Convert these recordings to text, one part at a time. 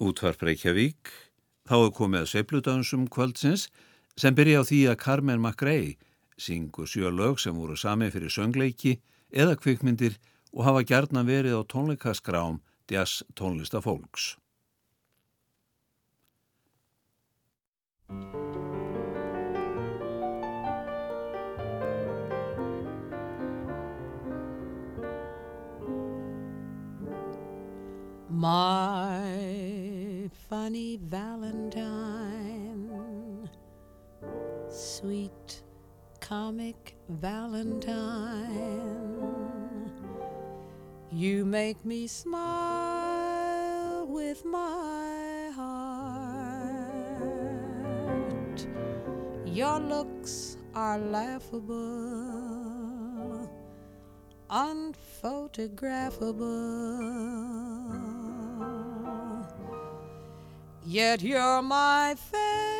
Útvarp Reykjavík, þá er komið að sveipludansum kvöldsins sem byrja á því að Carmen McRae syngur sjö lög sem voru sami fyrir söngleiki eða kvikmyndir og hafa gerðna verið á tónleikaskrám jazz tónlistafólks. My funny Valentine, sweet comic Valentine, you make me smile with my heart. Your looks are laughable, unphotographable Yet you're my favorite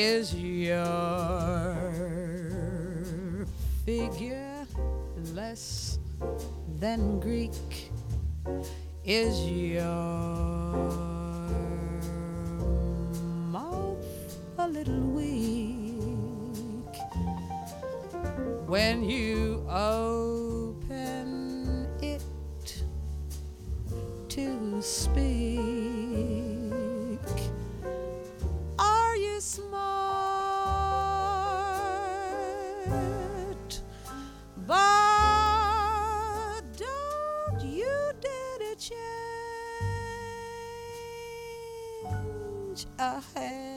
Is your figure less than Greek? Is your change a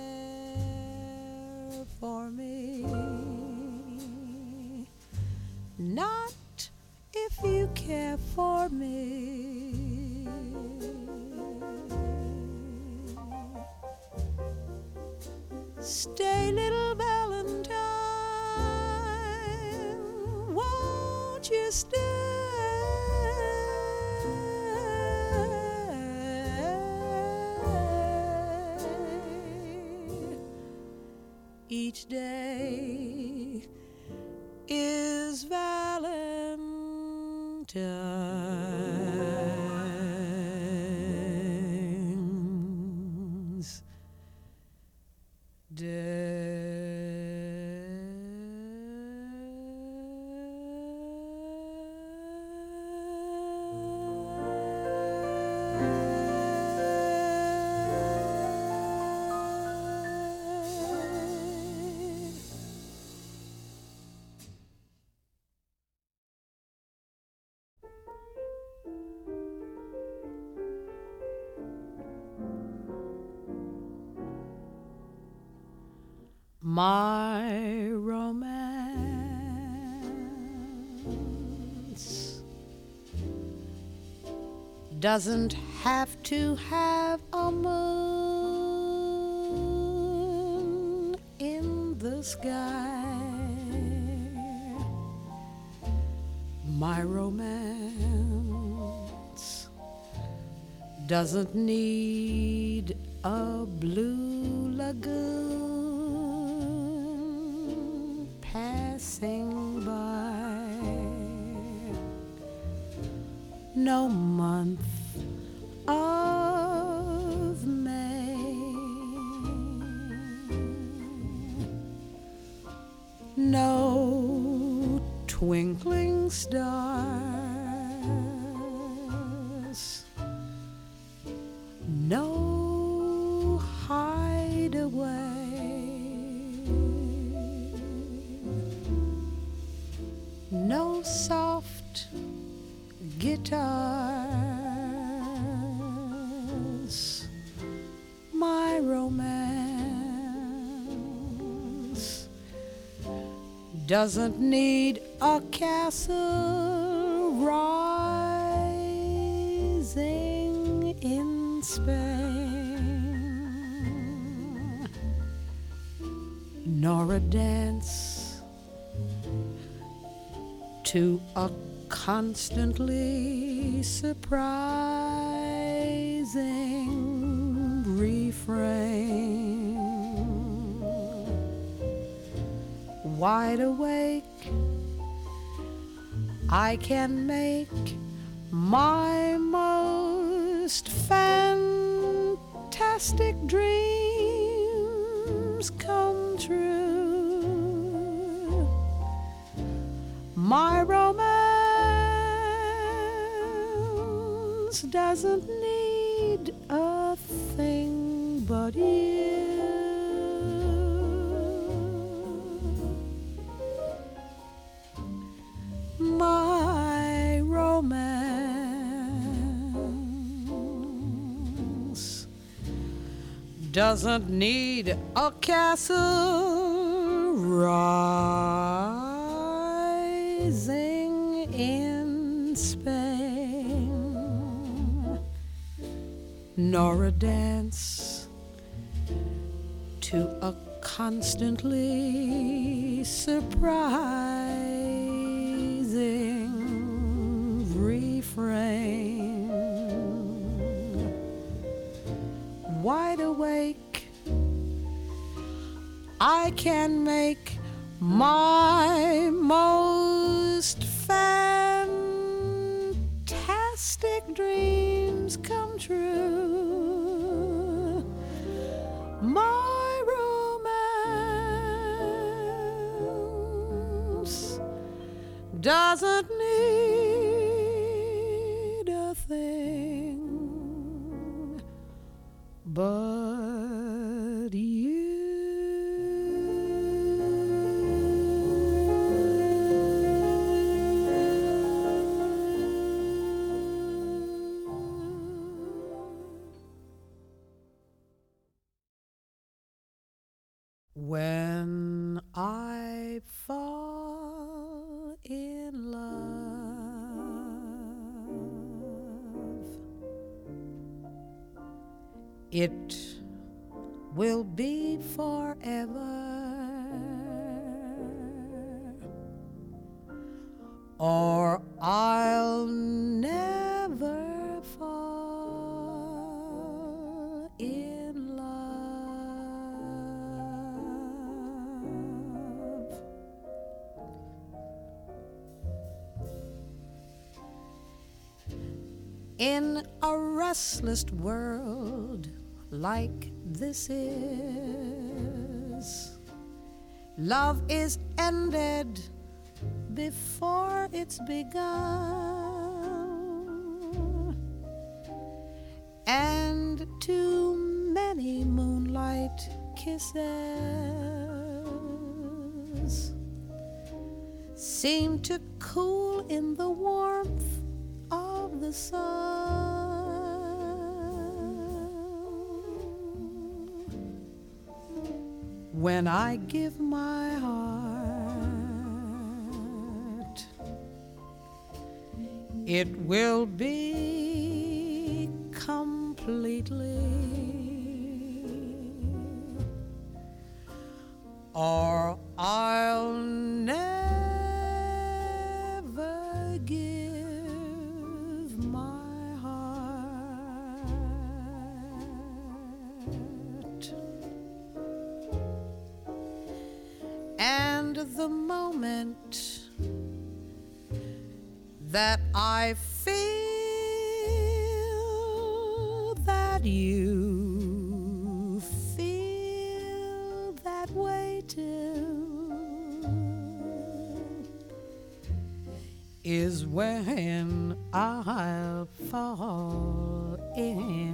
doesn't have to have a moon in the sky. My romance doesn't need a blue lagoon. Doesn't need a castle rising in Spain, nor a dance to a constantly surprising I can make my most fantastic dreams come true. My romance doesn't need a thing but you. Doesn't need a castle rising in Spain, nor a dance to a constantly surprising Wide awake, I can make my most fantastic dreams come true. My romance doesn't like this is, love is ended before it's begun. And too many moonlight kisses seem to cool in the warmth of the sun. When I give my heart, it will be completely or I'll never give my heart. And the moment that I feel that you feel that way too is when I'll fall in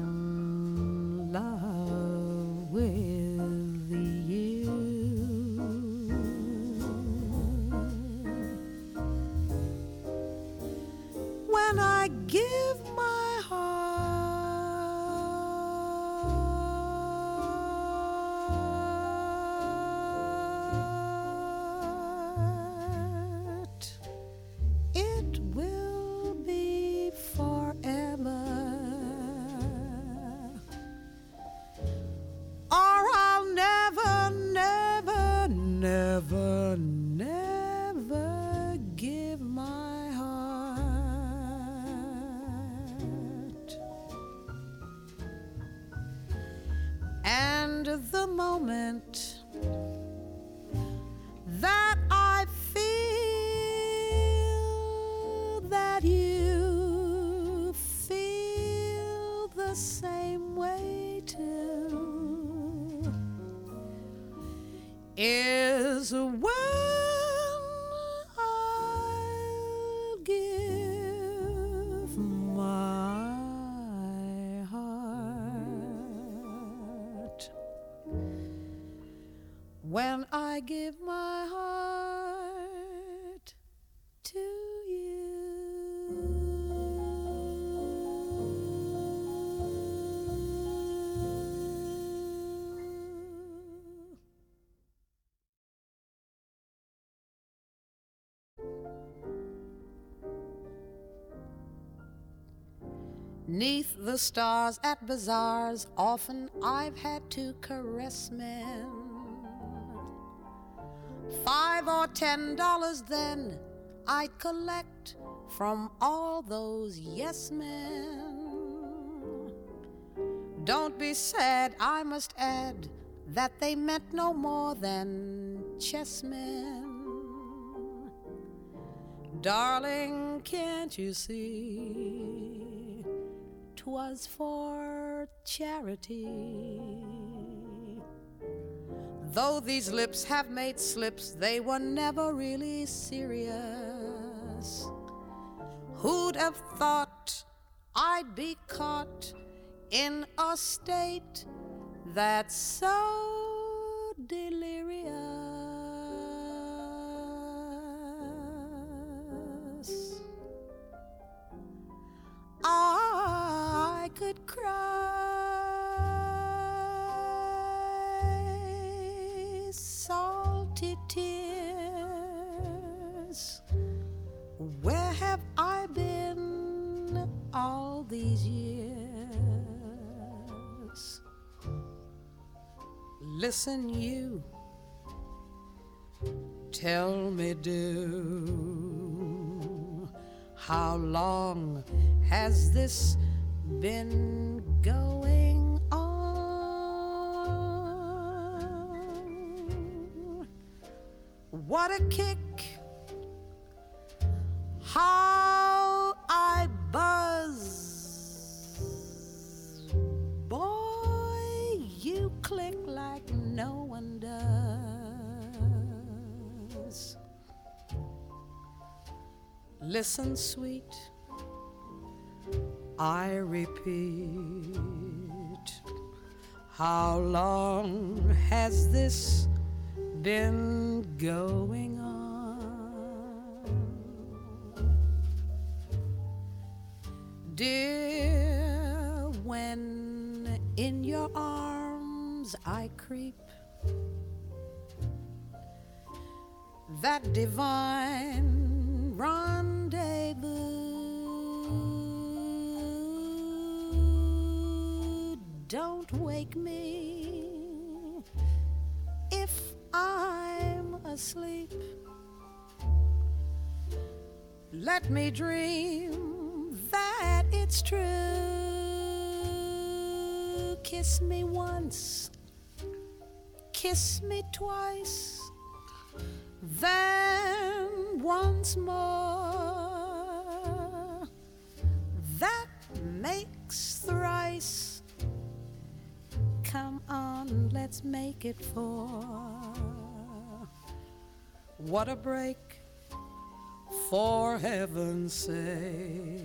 stars at bazaars, often I've had to caress men. Five or ten dollars then I'd collect from all those yes men. Don't be sad, I must add that they meant no more than chessmen. Darling, can't you see? 'Twas for charity. Though these lips have made slips, they were never really serious. Who'd have thought I'd be caught in a state that's so delirious? These years? Listen, you. Tell me, do how long has this been going on? What a kick! Listen, sweet, I repeat. How long has this been going on? Dear, when in your arms I creep, that divine Don't wake me if I'm asleep. Let me dream that it's true. Kiss me once, kiss me twice, then once more. Makes thrice. Come on, let's make it four. What a break for heaven's sake.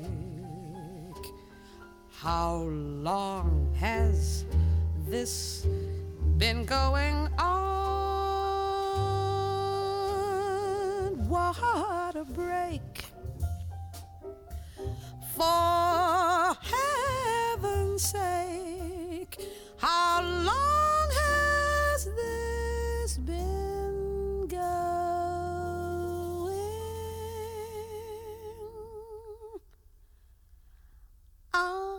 How long has this been going on? What a break for heaven's sake. How long has this been going on?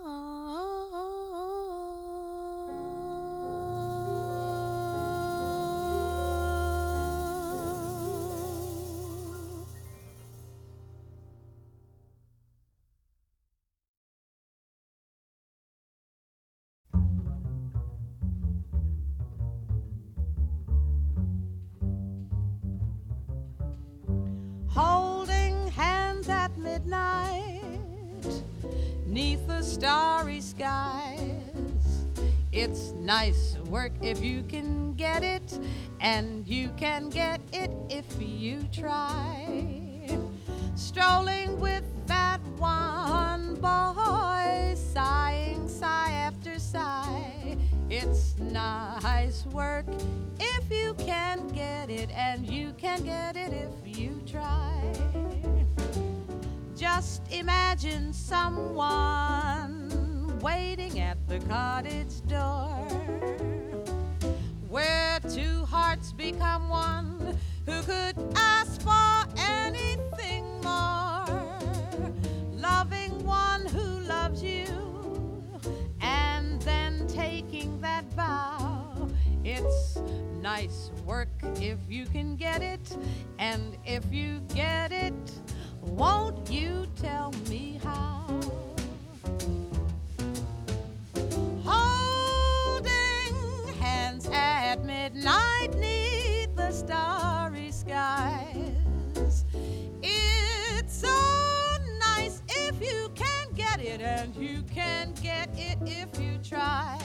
Starry skies. It's nice work if you can get it, and you can get it if you try. Strolling with that one boy, sighing sigh after sigh. It's nice work if you can get it, and you can get it if you try. Just imagine someone waiting at the cottage door where two hearts become one who could ask for anything more. Loving one who loves you and then taking that vow. It's nice work if you can get it, and if you get it, won't you tell me how? Holding hands at midnight neath the starry skies. It's so nice if you can get it, and you can get it if you try.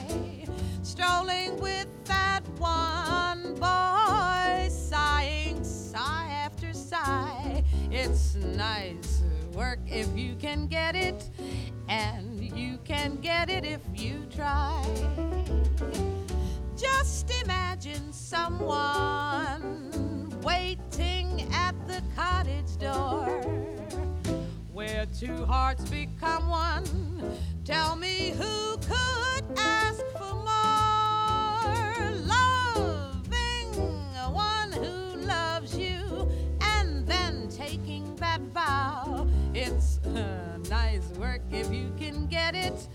Strolling with that one boy, nice work if you can get it, and you can get it if you try. Just imagine someone waiting at the cottage door where two hearts become one. Tell me who could ask for more? If you can get it,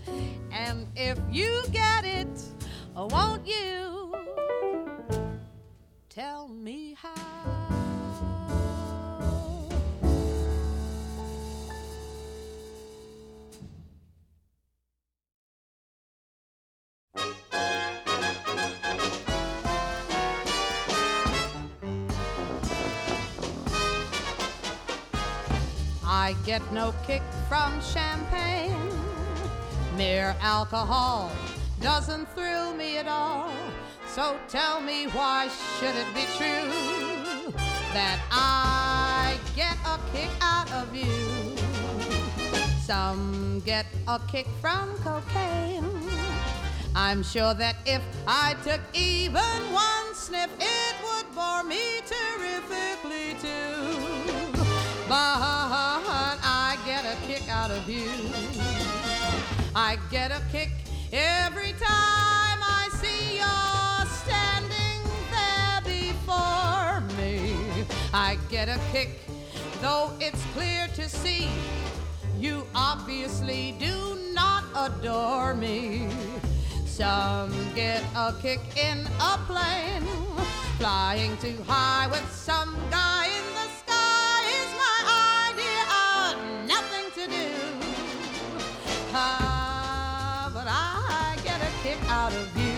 and if you get it, won't you tell me how? I get no kick from champagne. Mere alcohol doesn't thrill me at all. So tell me why should it be true that I get a kick out of you? Some get a kick from cocaine. I'm sure that if I took even one sniff, it would bore me terrifically too. But I get a kick out of you. I get a kick every time I see you're standing there before me. I get a kick, though it's clear to see you obviously do not adore me. Some get a kick in a plane, flying too high with some guy in the sky to do. Ah, but I get a kick out of you.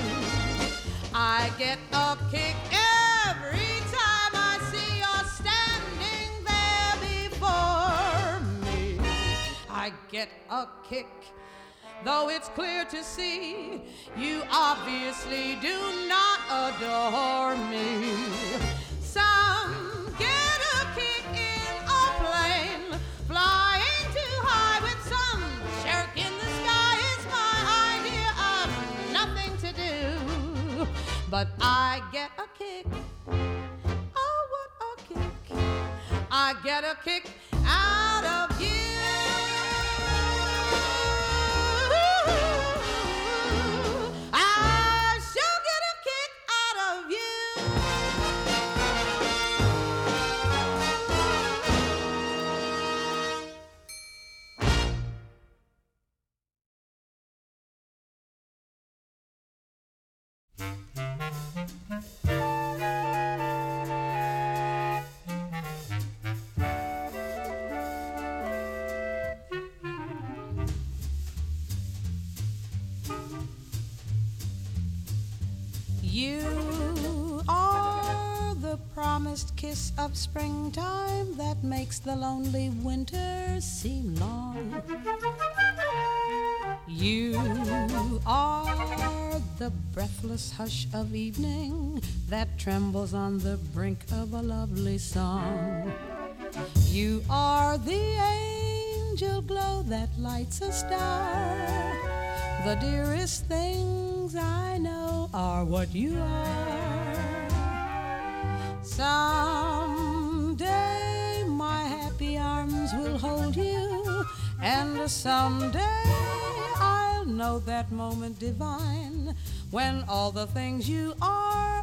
I get a kick every time I see you're standing there before me. I get a kick though it's clear to see you obviously do not adore me. Get a kick springtime that makes the lonely winter seem long. You are the breathless hush of evening that trembles on the brink of a lovely song. You are the angel glow that lights a star. The dearest things I know are what you are. Someday and someday I'll know that moment divine when all the things you are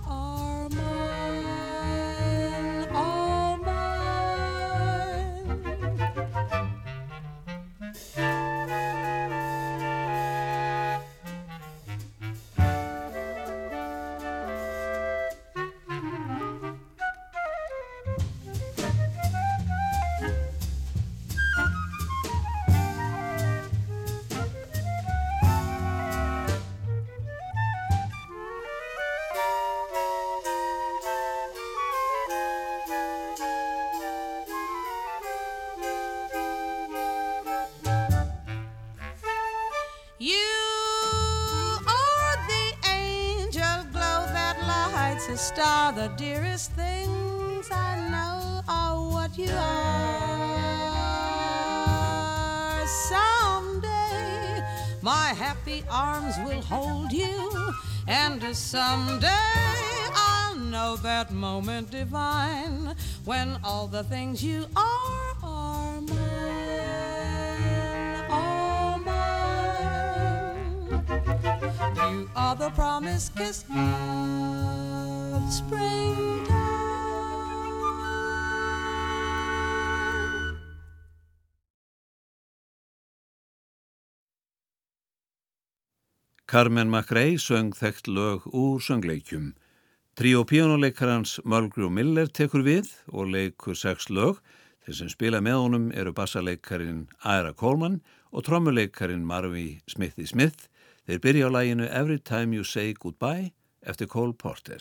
arms will hold you, and someday I'll know that moment divine when all the things you are are mine, all mine. You are the promised kiss of springtime. Carmen McRae söng þekkt lög úr söngleikjum. Tríó píjónuleikarans Mulgrew Miller tekur við og leikur sex lög. Þeir sem spila með honum eru bassaleikarin Ira Coleman og trommuleikarin Marvi Smithy Smith. Þeir byrja á læginu Every Time You Say Goodbye eftir Cole Porter.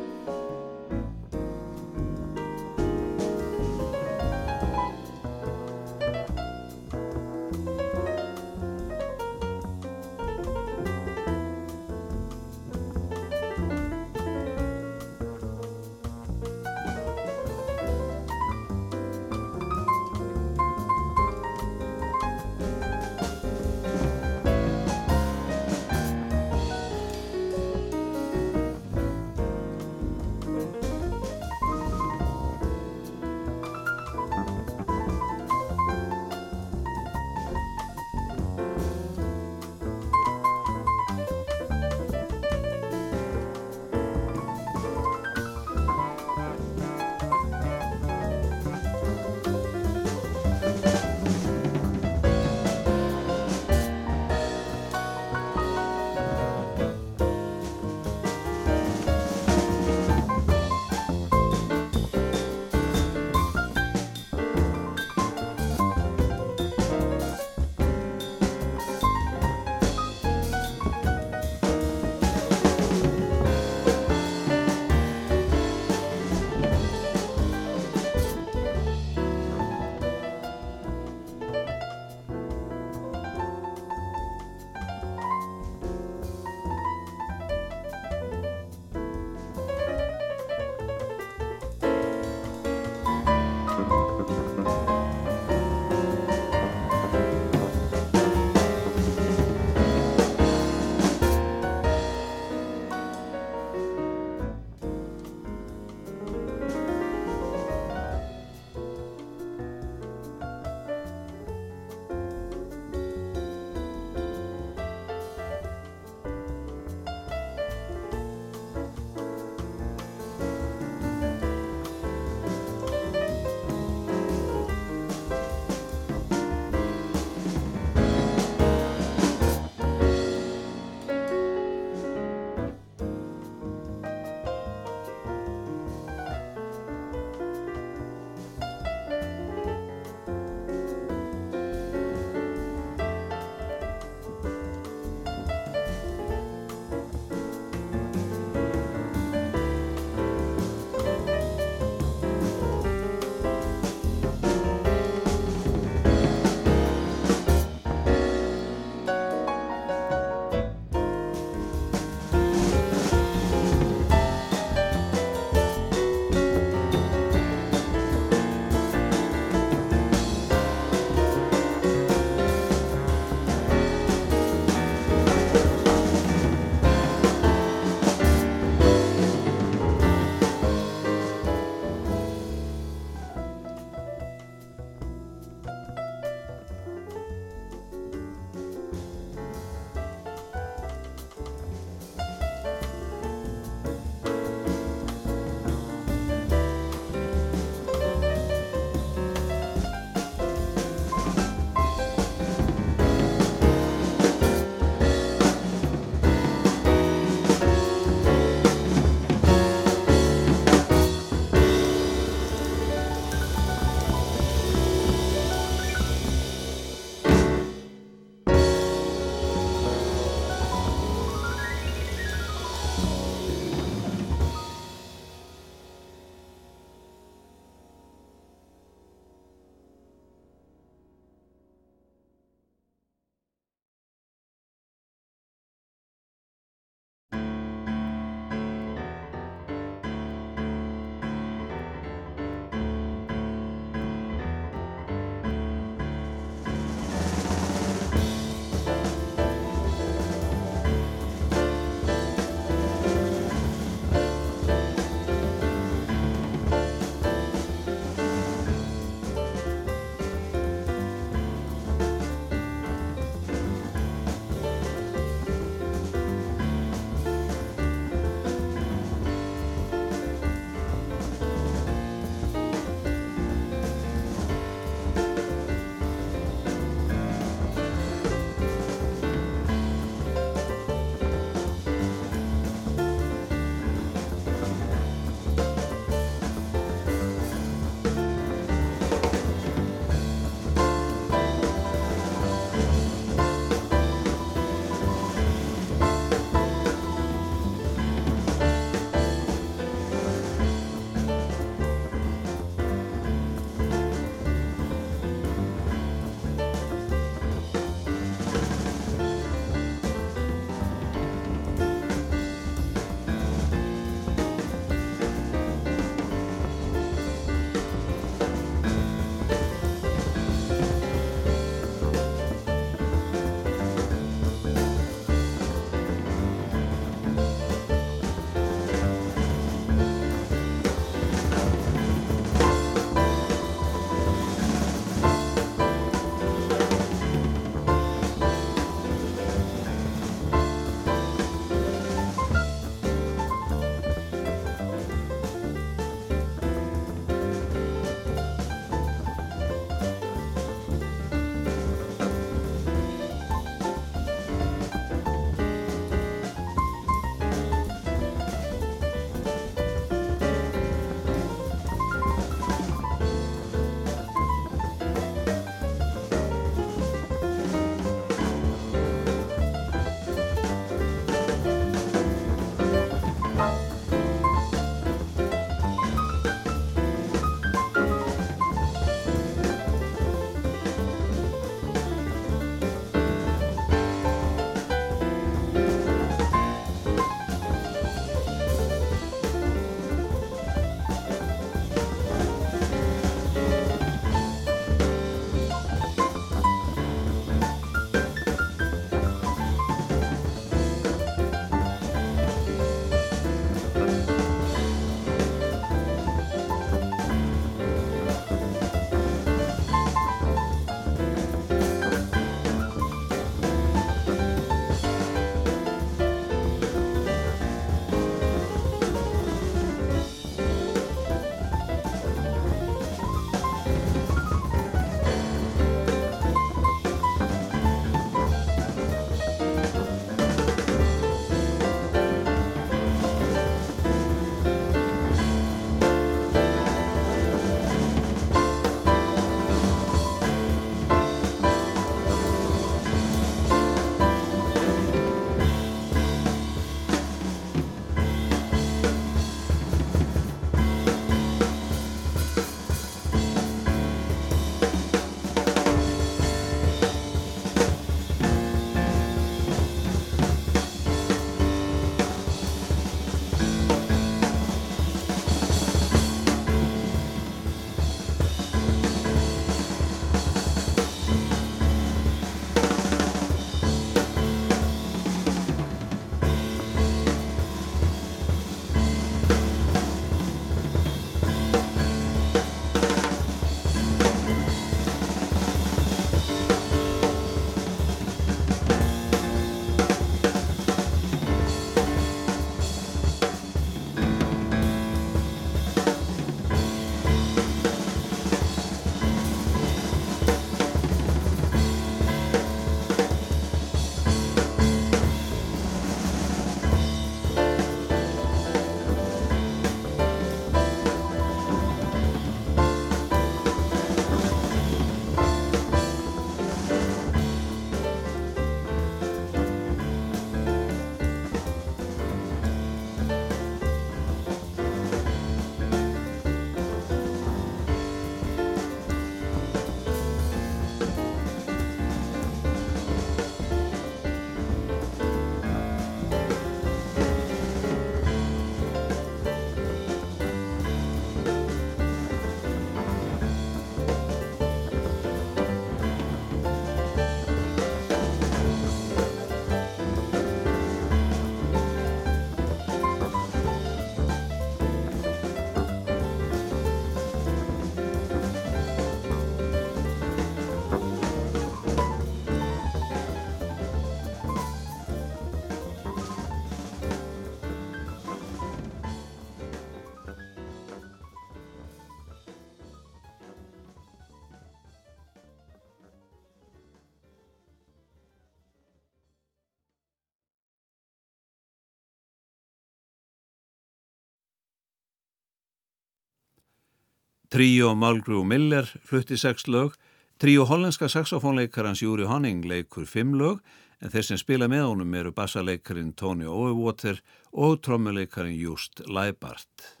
Tríó Malgrú Miller flutti sex lög, tríó hollenska saxofónleikarans Júri Honning leikur fimm lög en þeir sem spila með honum eru bassaleikarin Tony Overwater og trommuleikarin Just Leibart.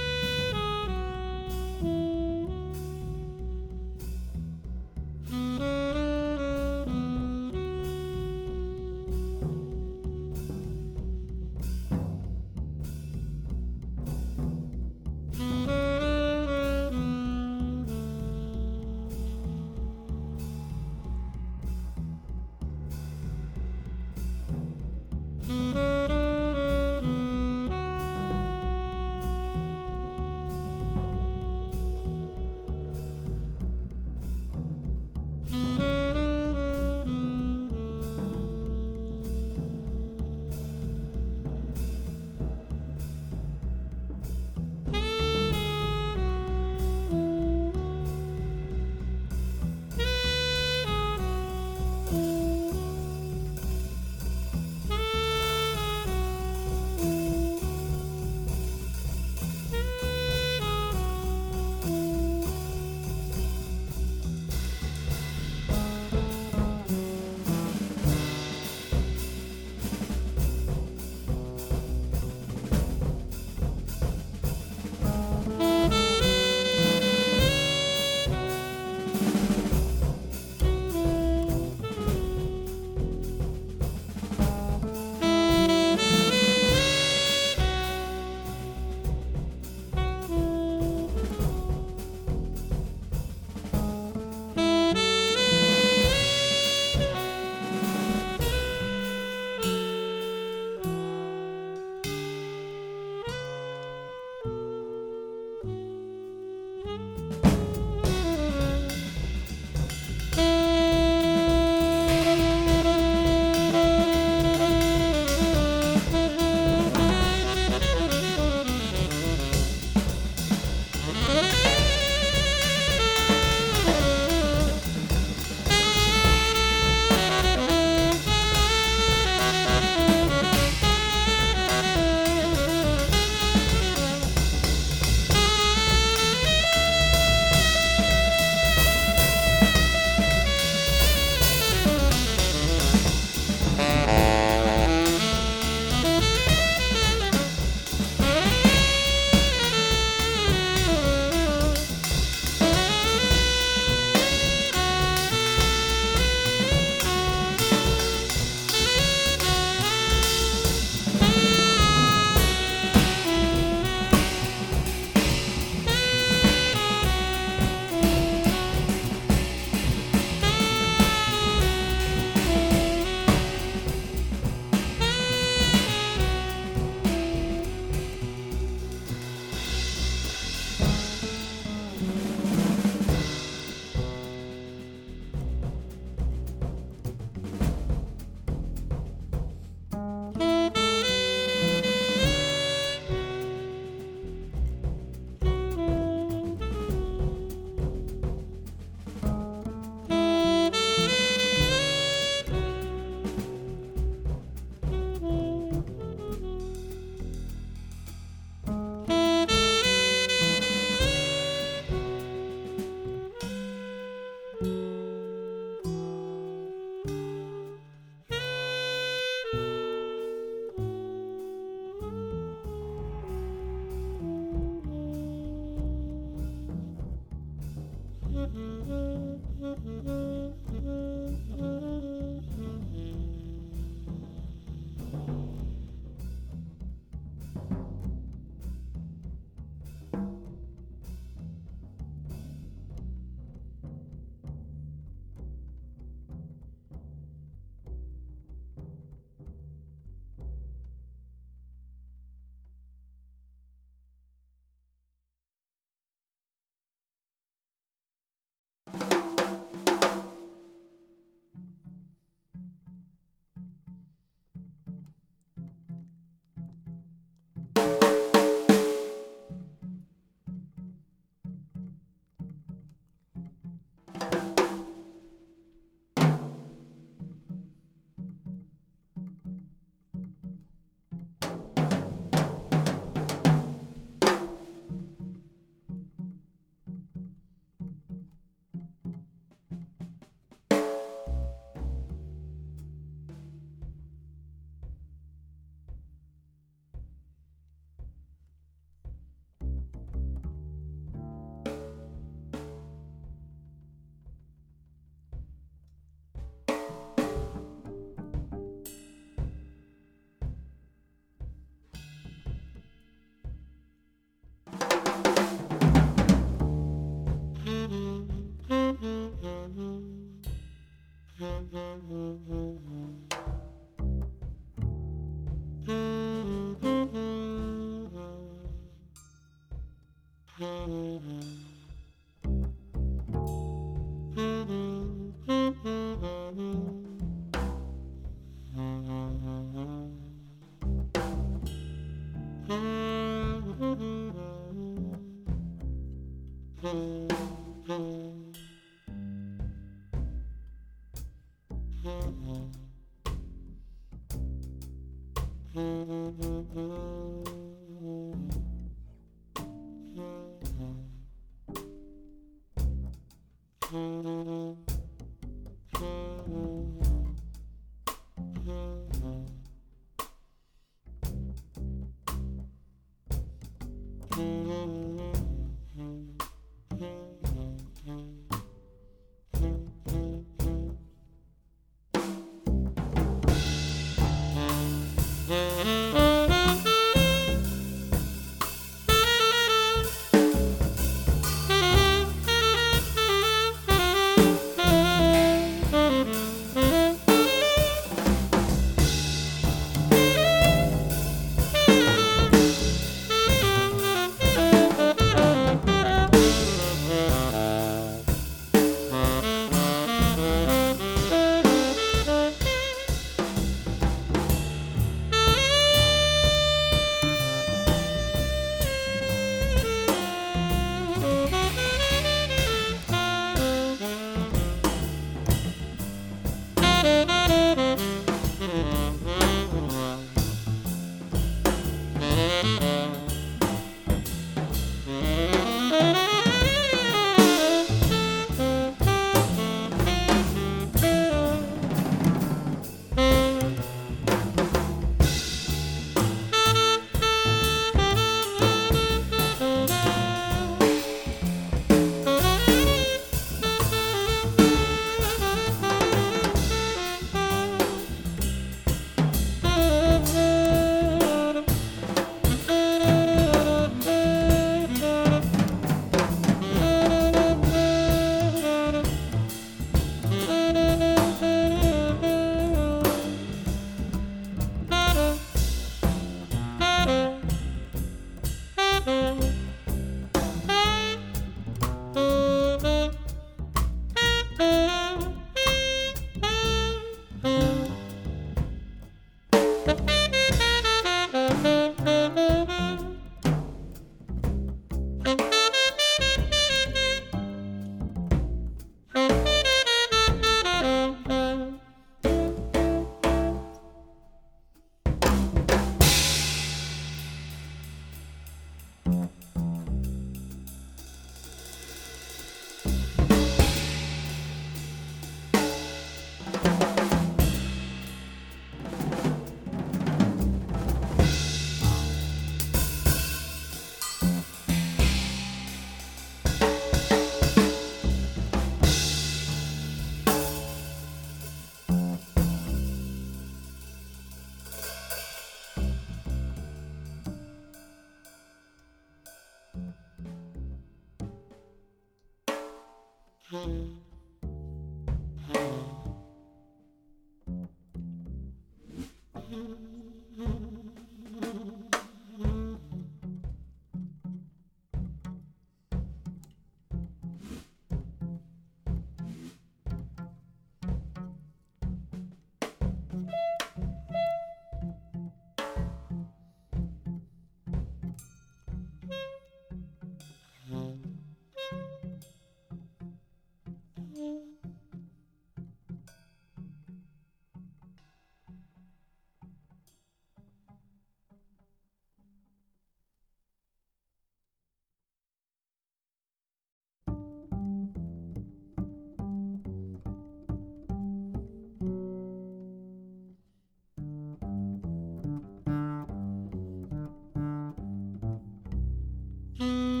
Mm-hmm.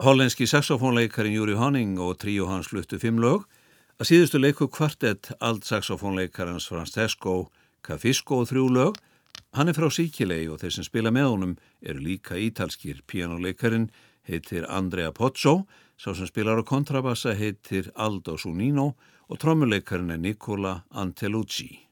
Hollenski saxofónleikarin Júri Honning og tríu hans fluttu fimm lög. Að síðustu leiku kvartett alt saxofónleikarans Francesco Cafisco og þrjú lög. Hann er frá Síkilei og þeir sem spila með honum eru líka ítalskir. Pianoleikarin heitir Andrea Pozzo, sá sem spilar á kontrabassa heitir Aldo Sunino og trommuleikarin er Nicola Antelucci.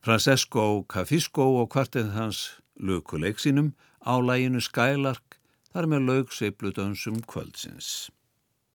Francesco Cafisco og kvartið hans lökuleik sínum á læginu Skylark þar með lög seifludönsum kvöldsins.